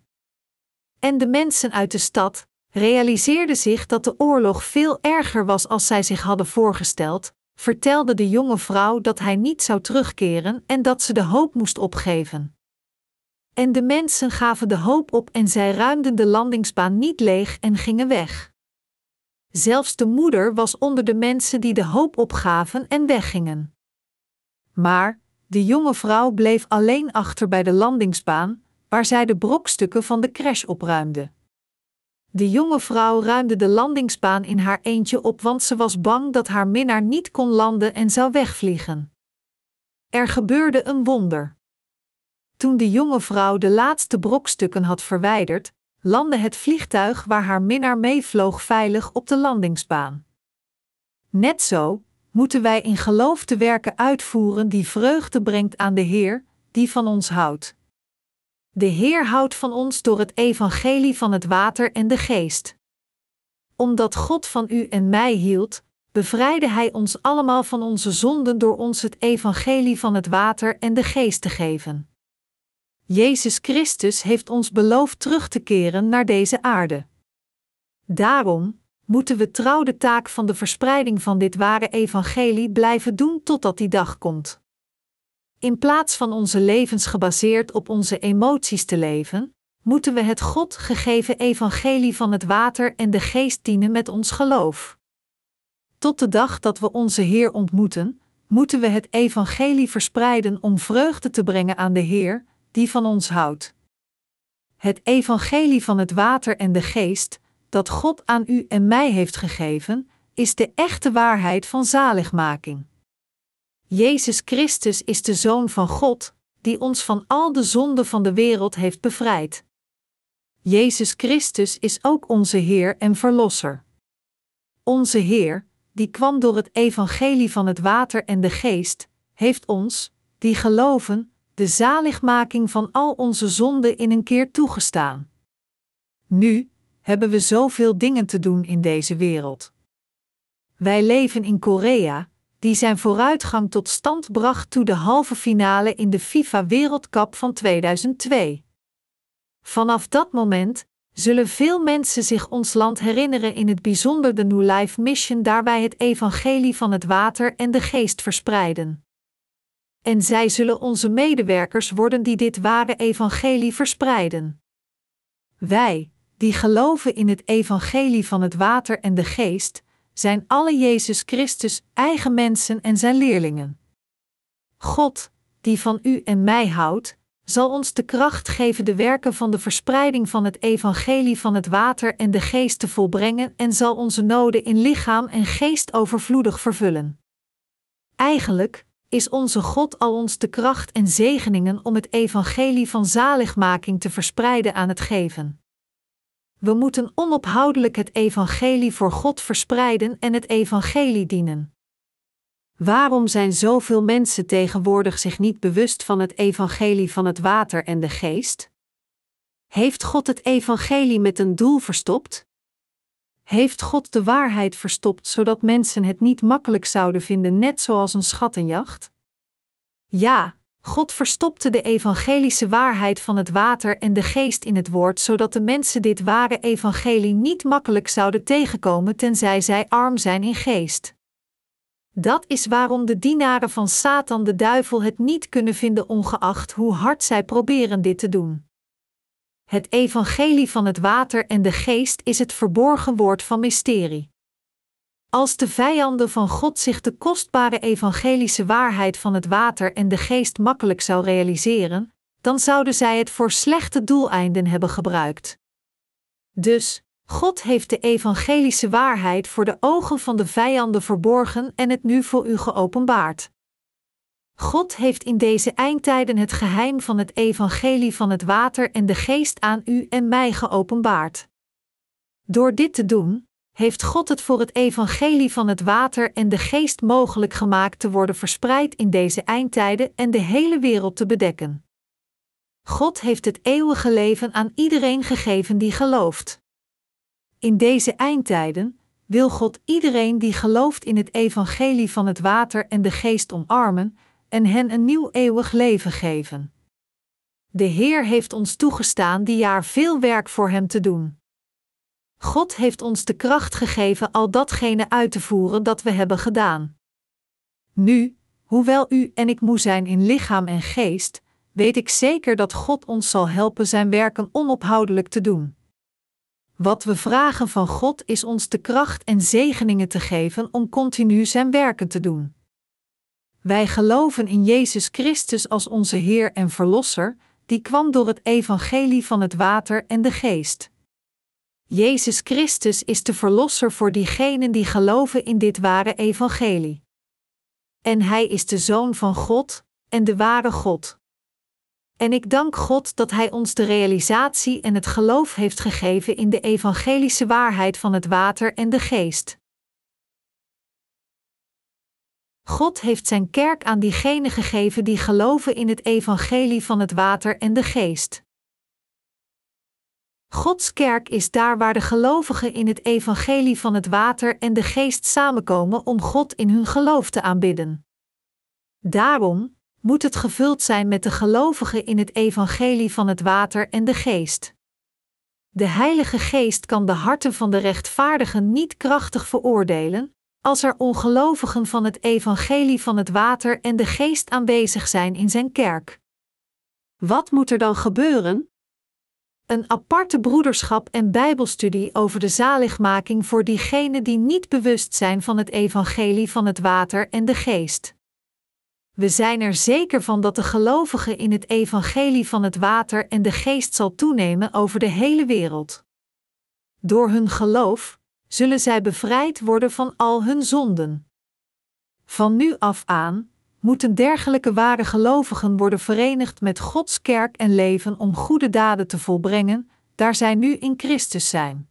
En de mensen uit de stad realiseerden zich dat de oorlog veel erger was als zij zich hadden voorgesteld, vertelde de jonge vrouw dat hij niet zou terugkeren en dat ze de hoop moest opgeven. En de mensen gaven de hoop op en zij ruimden de landingsbaan niet leeg en gingen weg. Zelfs de moeder was onder de mensen die de hoop opgaven en weggingen. Maar de jonge vrouw bleef alleen achter bij de landingsbaan, waar zij de brokstukken van de crash opruimde. De jonge vrouw ruimde de landingsbaan in haar eentje op, want ze was bang dat haar minnaar niet kon landen en zou wegvliegen. Er gebeurde een wonder. Toen de jonge vrouw de laatste brokstukken had verwijderd, landde het vliegtuig waar haar minnaar meevloog veilig op de landingsbaan. Net zo moeten wij in geloof de werken uitvoeren die vreugde brengt aan de Heer, die van ons houdt. De Heer houdt van ons door het evangelie van het water en de geest. Omdat God van u en mij hield, bevrijdde Hij ons allemaal van onze zonden door ons het evangelie van het water en de geest te geven. Jezus Christus heeft ons beloofd terug te keren naar deze aarde. Daarom moeten we trouw de taak van de verspreiding van dit ware evangelie blijven doen totdat die dag komt. In plaats van onze levens gebaseerd op onze emoties te leven, moeten we het God gegeven evangelie van het water en de geest dienen met ons geloof. Tot de dag dat we onze Heer ontmoeten, moeten we het evangelie verspreiden om vreugde te brengen aan de Heer, die van ons houdt. Het evangelie van het water en de geest, dat God aan u en mij heeft gegeven, is de echte waarheid van zaligmaking. Jezus Christus is de Zoon van God, die ons van al de zonden van de wereld heeft bevrijd. Jezus Christus is ook onze Heer en Verlosser. Onze Heer, die kwam door het evangelie van het water en de geest, heeft ons, die geloven, de zaligmaking van al onze zonden in een keer toegestaan. Nu hebben we zoveel dingen te doen in deze wereld. Wij leven in Korea, die zijn vooruitgang tot stand bracht toen de halve finale in de FIFA Wereldcup van 2002. Vanaf dat moment zullen veel mensen zich ons land herinneren, in het bijzonder de New Life Mission, daarbij het evangelie van het water en de geest verspreiden. En zij zullen onze medewerkers worden die dit ware evangelie verspreiden. Wij, die geloven in het evangelie van het water en de geest, zijn alle Jezus Christus eigen mensen en zijn leerlingen. God, die van u en mij houdt, zal ons de kracht geven de werken van de verspreiding van het evangelie van het water en de geest te volbrengen en zal onze noden in lichaam en geest overvloedig vervullen. Eigenlijk is onze God al ons de kracht en zegeningen om het evangelie van zaligmaking te verspreiden aan het geven. We moeten onophoudelijk het evangelie voor God verspreiden en het evangelie dienen. Waarom zijn zoveel mensen tegenwoordig zich niet bewust van het evangelie van het water en de geest? Heeft God het evangelie met een doel verstopt? Heeft God de waarheid verstopt zodat mensen het niet makkelijk zouden vinden, net zoals een schattenjacht? Ja, God verstopte de evangelische waarheid van het water en de geest in het woord, zodat de mensen dit ware evangelie niet makkelijk zouden tegenkomen tenzij zij arm zijn in geest. Dat is waarom de dienaren van Satan de duivel het niet kunnen vinden, ongeacht hoe hard zij proberen dit te doen. Het evangelie van het water en de geest is het verborgen woord van mysterie. Als de vijanden van God zich de kostbare evangelische waarheid van het water en de geest makkelijk zou realiseren, dan zouden zij het voor slechte doeleinden hebben gebruikt. Dus, God heeft de evangelische waarheid voor de ogen van de vijanden verborgen en het nu voor u geopenbaard. God heeft in deze eindtijden het geheim van het evangelie van het water en de geest aan u en mij geopenbaard. Door dit te doen, heeft God het voor het evangelie van het water en de geest mogelijk gemaakt te worden verspreid in deze eindtijden en de hele wereld te bedekken. God heeft het eeuwige leven aan iedereen gegeven die gelooft. In deze eindtijden wil God iedereen die gelooft in het evangelie van het water en de geest omarmen en hen een nieuw eeuwig leven geven. De Heer heeft ons toegestaan die jaar veel werk voor Hem te doen. God heeft ons de kracht gegeven al datgene uit te voeren dat we hebben gedaan. Nu, hoewel u en ik moe zijn in lichaam en geest, weet ik zeker dat God ons zal helpen zijn werken onophoudelijk te doen. Wat we vragen van God is ons de kracht en zegeningen te geven om continu zijn werken te doen. Wij geloven in Jezus Christus als onze Heer en Verlosser, die kwam door het evangelie van het water en de geest. Jezus Christus is de Verlosser voor diegenen die geloven in dit ware evangelie. En Hij is de Zoon van God en de ware God. En ik dank God dat Hij ons de realisatie en het geloof heeft gegeven in de evangelische waarheid van het water en de geest. God heeft Zijn kerk aan diegenen gegeven die geloven in het evangelie van het water en de geest. Gods kerk is daar waar de gelovigen in het evangelie van het water en de geest samenkomen om God in hun geloof te aanbidden. Daarom moet het gevuld zijn met de gelovigen in het evangelie van het water en de geest. De Heilige Geest kan de harten van de rechtvaardigen niet krachtig veroordelen, als er ongelovigen van het evangelie van het water en de geest aanwezig zijn in zijn kerk. Wat moet er dan gebeuren? Een aparte broederschap en Bijbelstudie over de zaligmaking voor diegenen die niet bewust zijn van het evangelie van het water en de geest. We zijn er zeker van dat de gelovige in het evangelie van het water en de geest zal toenemen over de hele wereld. Door hun geloof zullen zij bevrijd worden van al hun zonden. Van nu af aan moeten dergelijke ware gelovigen worden verenigd met Gods kerk en leven om goede daden te volbrengen, daar zij nu in Christus zijn.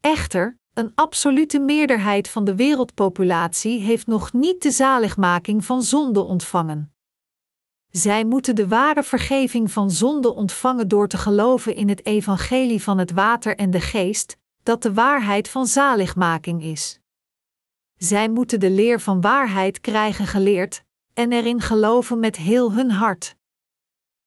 Echter, een absolute meerderheid van de wereldpopulatie heeft nog niet de zaligmaking van zonde ontvangen. Zij moeten de ware vergeving van zonde ontvangen door te geloven in het evangelie van het water en de geest, dat de waarheid van zaligmaking is. Zij moeten de leer van waarheid krijgen geleerd en erin geloven met heel hun hart.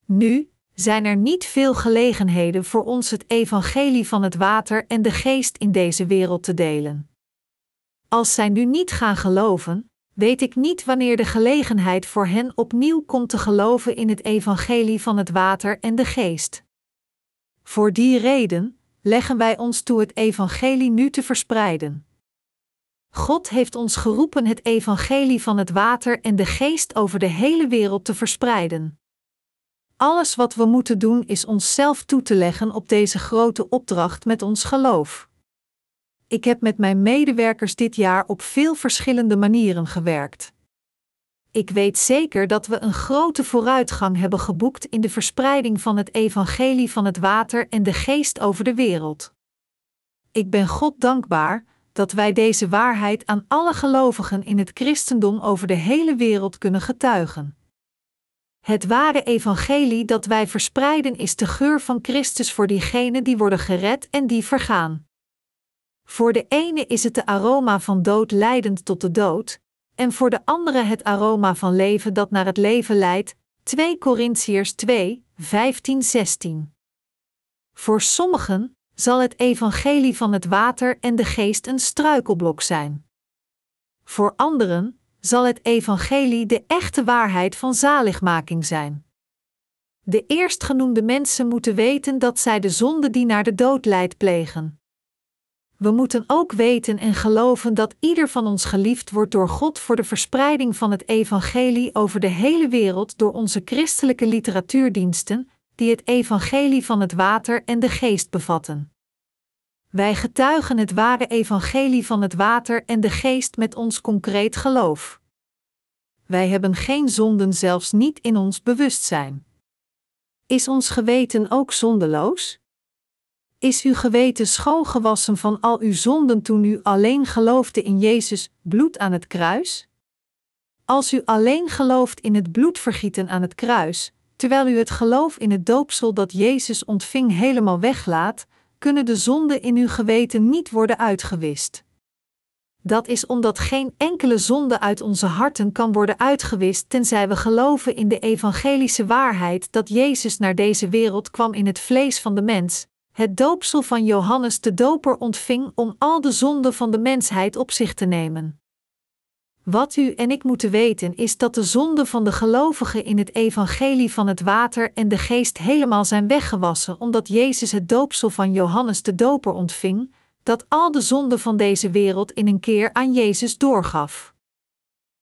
Nu zijn er niet veel gelegenheden voor ons het evangelie van het water en de geest in deze wereld te delen. Als zij nu niet gaan geloven, weet ik niet wanneer de gelegenheid voor hen opnieuw komt te geloven in het evangelie van het water en de geest. Voor die reden leggen wij ons toe het evangelie nu te verspreiden. God heeft ons geroepen het evangelie van het water en de geest over de hele wereld te verspreiden. Alles wat we moeten doen is onszelf toe te leggen op deze grote opdracht met ons geloof. Ik heb met mijn medewerkers dit jaar op veel verschillende manieren gewerkt. Ik weet zeker dat we een grote vooruitgang hebben geboekt in de verspreiding van het evangelie van het water en de geest over de wereld. Ik ben God dankbaar dat wij deze waarheid aan alle gelovigen in het christendom over de hele wereld kunnen getuigen. Het ware evangelie dat wij verspreiden is de geur van Christus voor diegenen die worden gered en die vergaan. Voor de ene is het de aroma van dood leidend tot de dood, en voor de andere het aroma van leven dat naar het leven leidt. 2 Korintiërs 2, 15, 16. Voor sommigen zal het evangelie van het water en de geest een struikelblok zijn. Voor anderen zal het evangelie de echte waarheid van zaligmaking zijn. De eerstgenoemde mensen moeten weten dat zij de zonde die naar de dood leidt plegen. We moeten ook weten en geloven dat ieder van ons geliefd wordt door God voor de verspreiding van het evangelie over de hele wereld door onze christelijke literatuurdiensten, die het evangelie van het water en de geest bevatten. Wij getuigen het ware evangelie van het water en de geest met ons concreet geloof. Wij hebben geen zonden zelfs niet in ons bewustzijn. Is ons geweten ook zondeloos? Is uw geweten schoongewassen van al uw zonden toen u alleen geloofde in Jezus bloed aan het kruis? Als u alleen gelooft in het bloedvergieten aan het kruis, terwijl u het geloof in het doopsel dat Jezus ontving helemaal weglaat, kunnen de zonden in uw geweten niet worden uitgewist. Dat is omdat geen enkele zonde uit onze harten kan worden uitgewist tenzij we geloven in de evangelische waarheid dat Jezus naar deze wereld kwam in het vlees van de mens, het doopsel van Johannes de Doper ontving om al de zonden van de mensheid op zich te nemen. Wat u en ik moeten weten is dat de zonden van de gelovigen in het evangelie van het water en de geest helemaal zijn weggewassen omdat Jezus het doopsel van Johannes de Doper ontving, dat al de zonden van deze wereld in een keer aan Jezus doorgaf.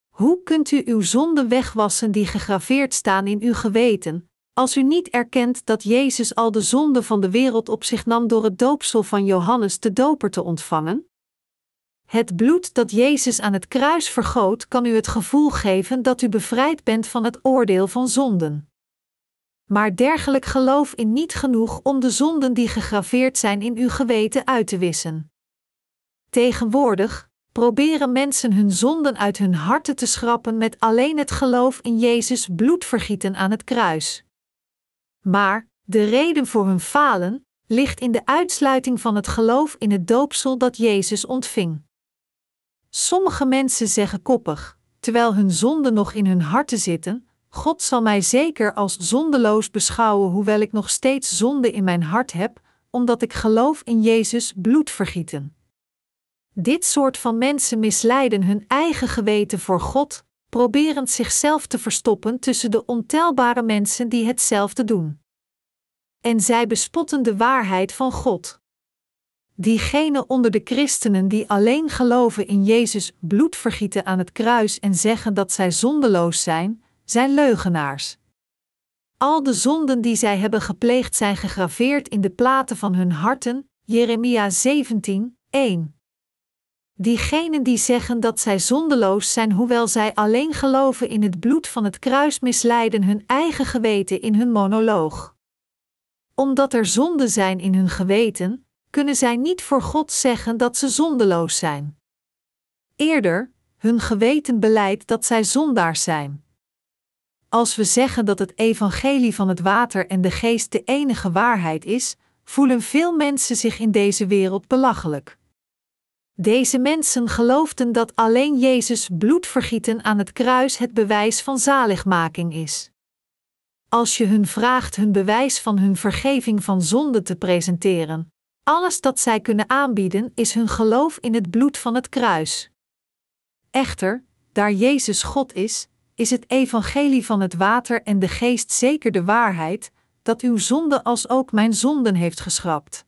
Hoe kunt u uw zonden wegwassen die gegraveerd staan in uw geweten, als u niet erkent dat Jezus al de zonden van de wereld op zich nam door het doopsel van Johannes de Doper te ontvangen? Het bloed dat Jezus aan het kruis vergoot, kan u het gevoel geven dat u bevrijd bent van het oordeel van zonden. Maar dergelijk geloof in niet genoeg om de zonden die gegraveerd zijn in uw geweten uit te wissen. Tegenwoordig proberen mensen hun zonden uit hun harten te schrappen met alleen het geloof in Jezus bloedvergieten aan het kruis. Maar de reden voor hun falen ligt in de uitsluiting van het geloof in het doopsel dat Jezus ontving. Sommige mensen zeggen koppig, terwijl hun zonden nog in hun harten zitten: God zal mij zeker als zondeloos beschouwen, hoewel ik nog steeds zonde in mijn hart heb, omdat ik geloof in Jezus bloedvergieten. Dit soort van mensen misleiden hun eigen geweten voor God, proberend zichzelf te verstoppen tussen de ontelbare mensen die hetzelfde doen. En zij bespotten de waarheid van God. Diegenen onder de christenen die alleen geloven in Jezus bloedvergieten aan het kruis en zeggen dat zij zondeloos zijn, zijn leugenaars. Al de zonden die zij hebben gepleegd zijn gegraveerd in de platen van hun harten, Jeremia 17, 1. Diegenen die zeggen dat zij zondeloos zijn, hoewel zij alleen geloven in het bloed van het kruis, misleiden hun eigen geweten in hun monoloog. Omdat er zonden zijn in hun geweten, kunnen zij niet voor God zeggen dat ze zondeloos zijn. Eerder, hun geweten beleidt dat zij zondaars zijn. Als we zeggen dat het evangelie van het water en de geest de enige waarheid is, voelen veel mensen zich in deze wereld belachelijk. Deze mensen geloofden dat alleen Jezus bloedvergieten aan het kruis het bewijs van zaligmaking is. Als je hun vraagt hun bewijs van hun vergeving van zonde te presenteren, alles dat zij kunnen aanbieden is hun geloof in het bloed van het kruis. Echter, daar Jezus God is, is het evangelie van het water en de geest zeker de waarheid, dat uw zonde als ook mijn zonden heeft geschrapt.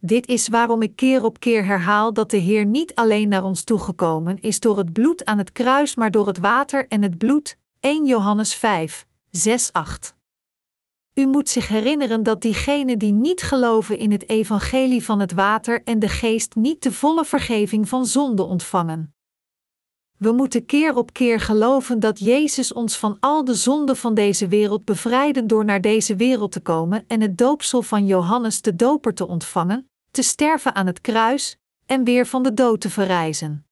Dit is waarom ik keer op keer herhaal dat de Heer niet alleen naar ons toegekomen is door het bloed aan het kruis, maar door het water en het bloed. 1 Johannes 5, 6, 8. U moet zich herinneren dat diegenen die niet geloven in het evangelie van het water en de geest niet de volle vergeving van zonde ontvangen. We moeten keer op keer geloven dat Jezus ons van al de zonden van deze wereld bevrijden door naar deze wereld te komen en het doopsel van Johannes de Doper te ontvangen, te sterven aan het kruis en weer van de dood te verrijzen.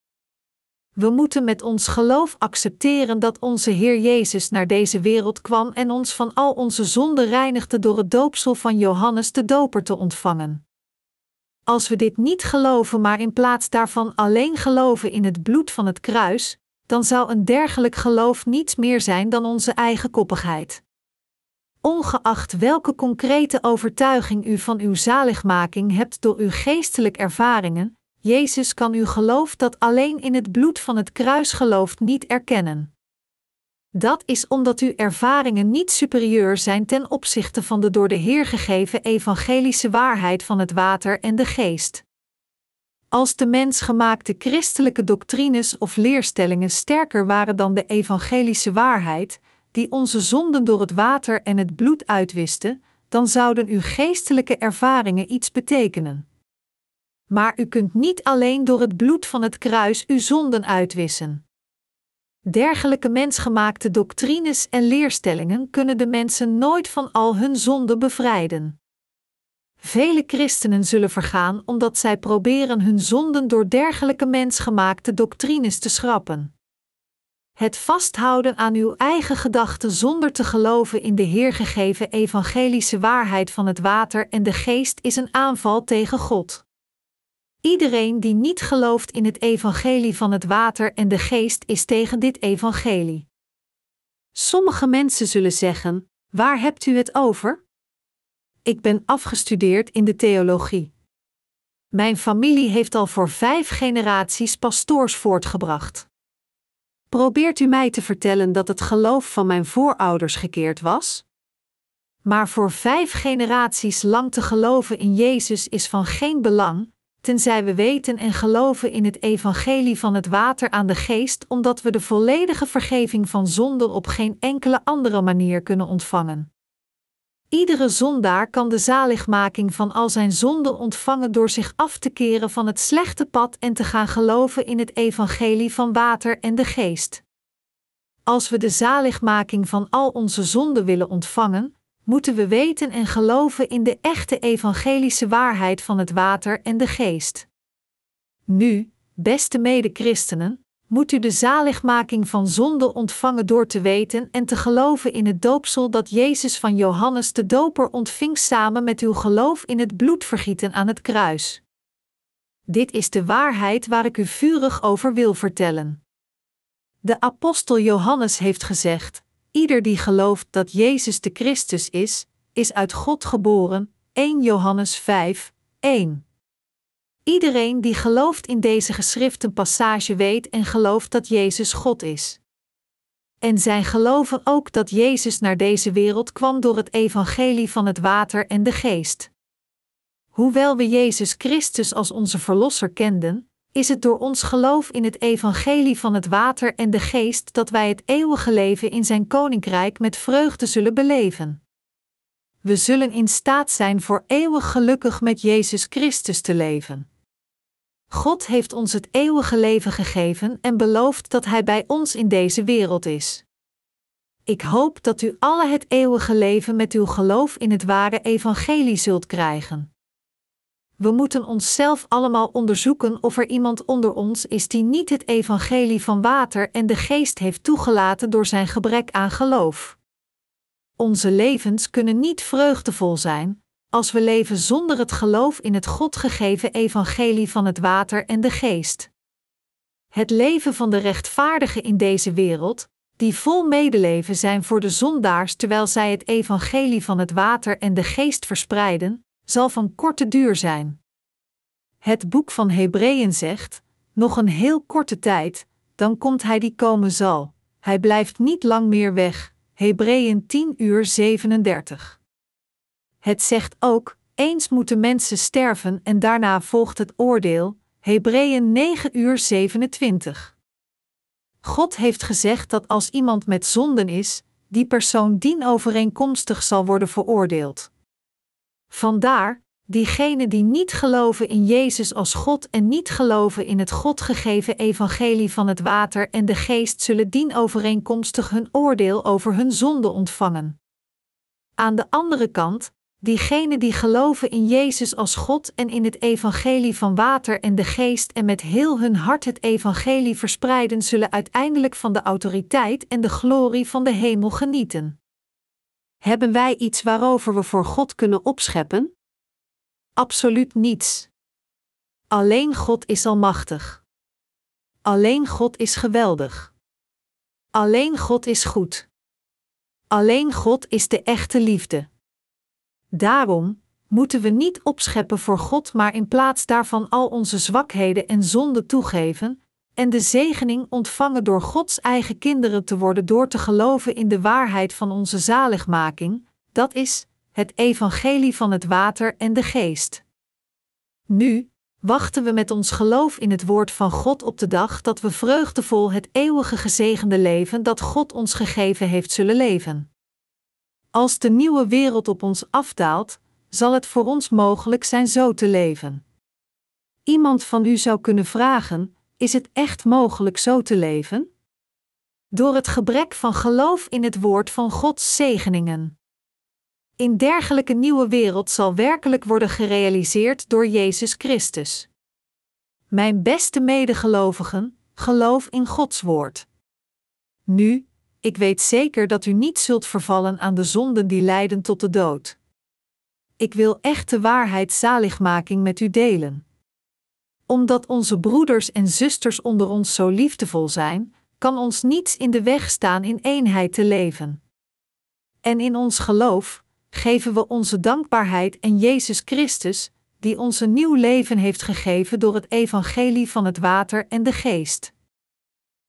We moeten met ons geloof accepteren dat onze Heer Jezus naar deze wereld kwam en ons van al onze zonden reinigde door het doopsel van Johannes de Doper te ontvangen. Als we dit niet geloven, maar in plaats daarvan alleen geloven in het bloed van het kruis, dan zou een dergelijk geloof niets meer zijn dan onze eigen koppigheid. Ongeacht welke concrete overtuiging u van uw zaligmaking hebt door uw geestelijke ervaringen, Jezus kan uw geloof dat alleen in het bloed van het kruis gelooft niet erkennen. Dat is omdat uw ervaringen niet superieur zijn ten opzichte van de door de Heer gegeven evangelische waarheid van het water en de geest. Als de mensgemaakte christelijke doctrines of leerstellingen sterker waren dan de evangelische waarheid, die onze zonden door het water en het bloed uitwisten, dan zouden uw geestelijke ervaringen iets betekenen. Maar u kunt niet alleen door het bloed van het kruis uw zonden uitwissen. Dergelijke mensgemaakte doctrines en leerstellingen kunnen de mensen nooit van al hun zonden bevrijden. Vele christenen zullen vergaan omdat zij proberen hun zonden door dergelijke mensgemaakte doctrines te schrappen. Het vasthouden aan uw eigen gedachten zonder te geloven in de Heer gegeven evangelische waarheid van het water en de geest is een aanval tegen God. Iedereen die niet gelooft in het evangelie van het water en de geest is tegen dit evangelie. Sommige mensen zullen zeggen: Waar hebt u het over? Ik ben afgestudeerd in de theologie. Mijn familie heeft al voor vijf generaties pastoors voortgebracht. Probeert u mij te vertellen dat het geloof van mijn voorouders gekeerd was? Maar voor vijf generaties lang te geloven in Jezus is van geen belang, tenzij we weten en geloven in het evangelie van het water aan de geest, omdat we de volledige vergeving van zonden op geen enkele andere manier kunnen ontvangen. Iedere zondaar kan de zaligmaking van al zijn zonden ontvangen door zich af te keren van het slechte pad en te gaan geloven in het evangelie van water en de geest. Als we de zaligmaking van al onze zonden willen ontvangen, moeten we weten en geloven in de echte evangelische waarheid van het water en de geest. Nu, beste mede-christenen, moet u de zaligmaking van zonde ontvangen door te weten en te geloven in het doopsel dat Jezus van Johannes de Doper ontving samen met uw geloof in het bloedvergieten aan het kruis. Dit is de waarheid waar ik u vurig over wil vertellen. De apostel Johannes heeft gezegd: Ieder die gelooft dat Jezus de Christus is, is uit God geboren. 1 Johannes 5, 1. Iedereen die gelooft in deze geschriften passage weet en gelooft dat Jezus God is. En zij geloven ook dat Jezus naar deze wereld kwam door het evangelie van het water en de geest. Hoewel we Jezus Christus als onze Verlosser kenden, is het door ons geloof in het evangelie van het water en de geest dat wij het eeuwige leven in Zijn koninkrijk met vreugde zullen beleven. We zullen in staat zijn voor eeuwig gelukkig met Jezus Christus te leven. God heeft ons het eeuwige leven gegeven en belooft dat Hij bij ons in deze wereld is. Ik hoop dat u alle het eeuwige leven met uw geloof in het ware evangelie zult krijgen. We moeten onszelf allemaal onderzoeken of er iemand onder ons is die niet het evangelie van water en de geest heeft toegelaten door zijn gebrek aan geloof. Onze levens kunnen niet vreugdevol zijn, als we leven zonder het geloof in het God gegeven evangelie van het water en de geest. Het leven van de rechtvaardigen in deze wereld, die vol medeleven zijn voor de zondaars terwijl zij het evangelie van het water en de geest verspreiden, zal van korte duur zijn. Het boek van Hebreeën zegt: nog een heel korte tijd, dan komt hij die komen zal. Hij blijft niet lang meer weg. Hebreeën 10 uur 37. Het zegt ook: eens moeten mensen sterven en daarna volgt het oordeel. Hebreeën 9 uur 27. God heeft gezegd dat als iemand met zonden is, die persoon dienovereenkomstig zal worden veroordeeld. Vandaar, diegenen die niet geloven in Jezus als God en niet geloven in het God gegeven evangelie van het water en de geest zullen dienovereenkomstig hun oordeel over hun zonde ontvangen. Aan de andere kant, diegenen die geloven in Jezus als God en in het evangelie van water en de geest en met heel hun hart het evangelie verspreiden, zullen uiteindelijk van de autoriteit en de glorie van de hemel genieten. Hebben wij iets waarover we voor God kunnen opscheppen? Absoluut niets. Alleen God is almachtig. Alleen God is geweldig. Alleen God is goed. Alleen God is de echte liefde. Daarom moeten we niet opscheppen voor God, maar in plaats daarvan al onze zwakheden en zonden toegeven en de zegening ontvangen door Gods eigen kinderen te worden door te geloven in de waarheid van onze zaligmaking, dat is het evangelie van het water en de geest. Nu wachten we met ons geloof in het woord van God op de dag dat we vreugdevol het eeuwige gezegende leven dat God ons gegeven heeft zullen leven. Als de nieuwe wereld op ons afdaalt, zal het voor ons mogelijk zijn zo te leven. Iemand van u zou kunnen vragen: is het echt mogelijk zo te leven? Door het gebrek van geloof in het woord van Gods zegeningen. in dergelijke nieuwe wereld zal werkelijk worden gerealiseerd door Jezus Christus. Mijn beste medegelovigen, geloof in Gods woord. Nu, ik weet zeker dat u niet zult vervallen aan de zonden die leiden tot de dood. Ik wil echte waarheid zaligmaking met u delen. Omdat onze broeders en zusters onder ons zo liefdevol zijn, kan ons niets in de weg staan in eenheid te leven. En in ons geloof geven we onze dankbaarheid en Jezus Christus, die ons een nieuw leven heeft gegeven door het evangelie van het water en de geest.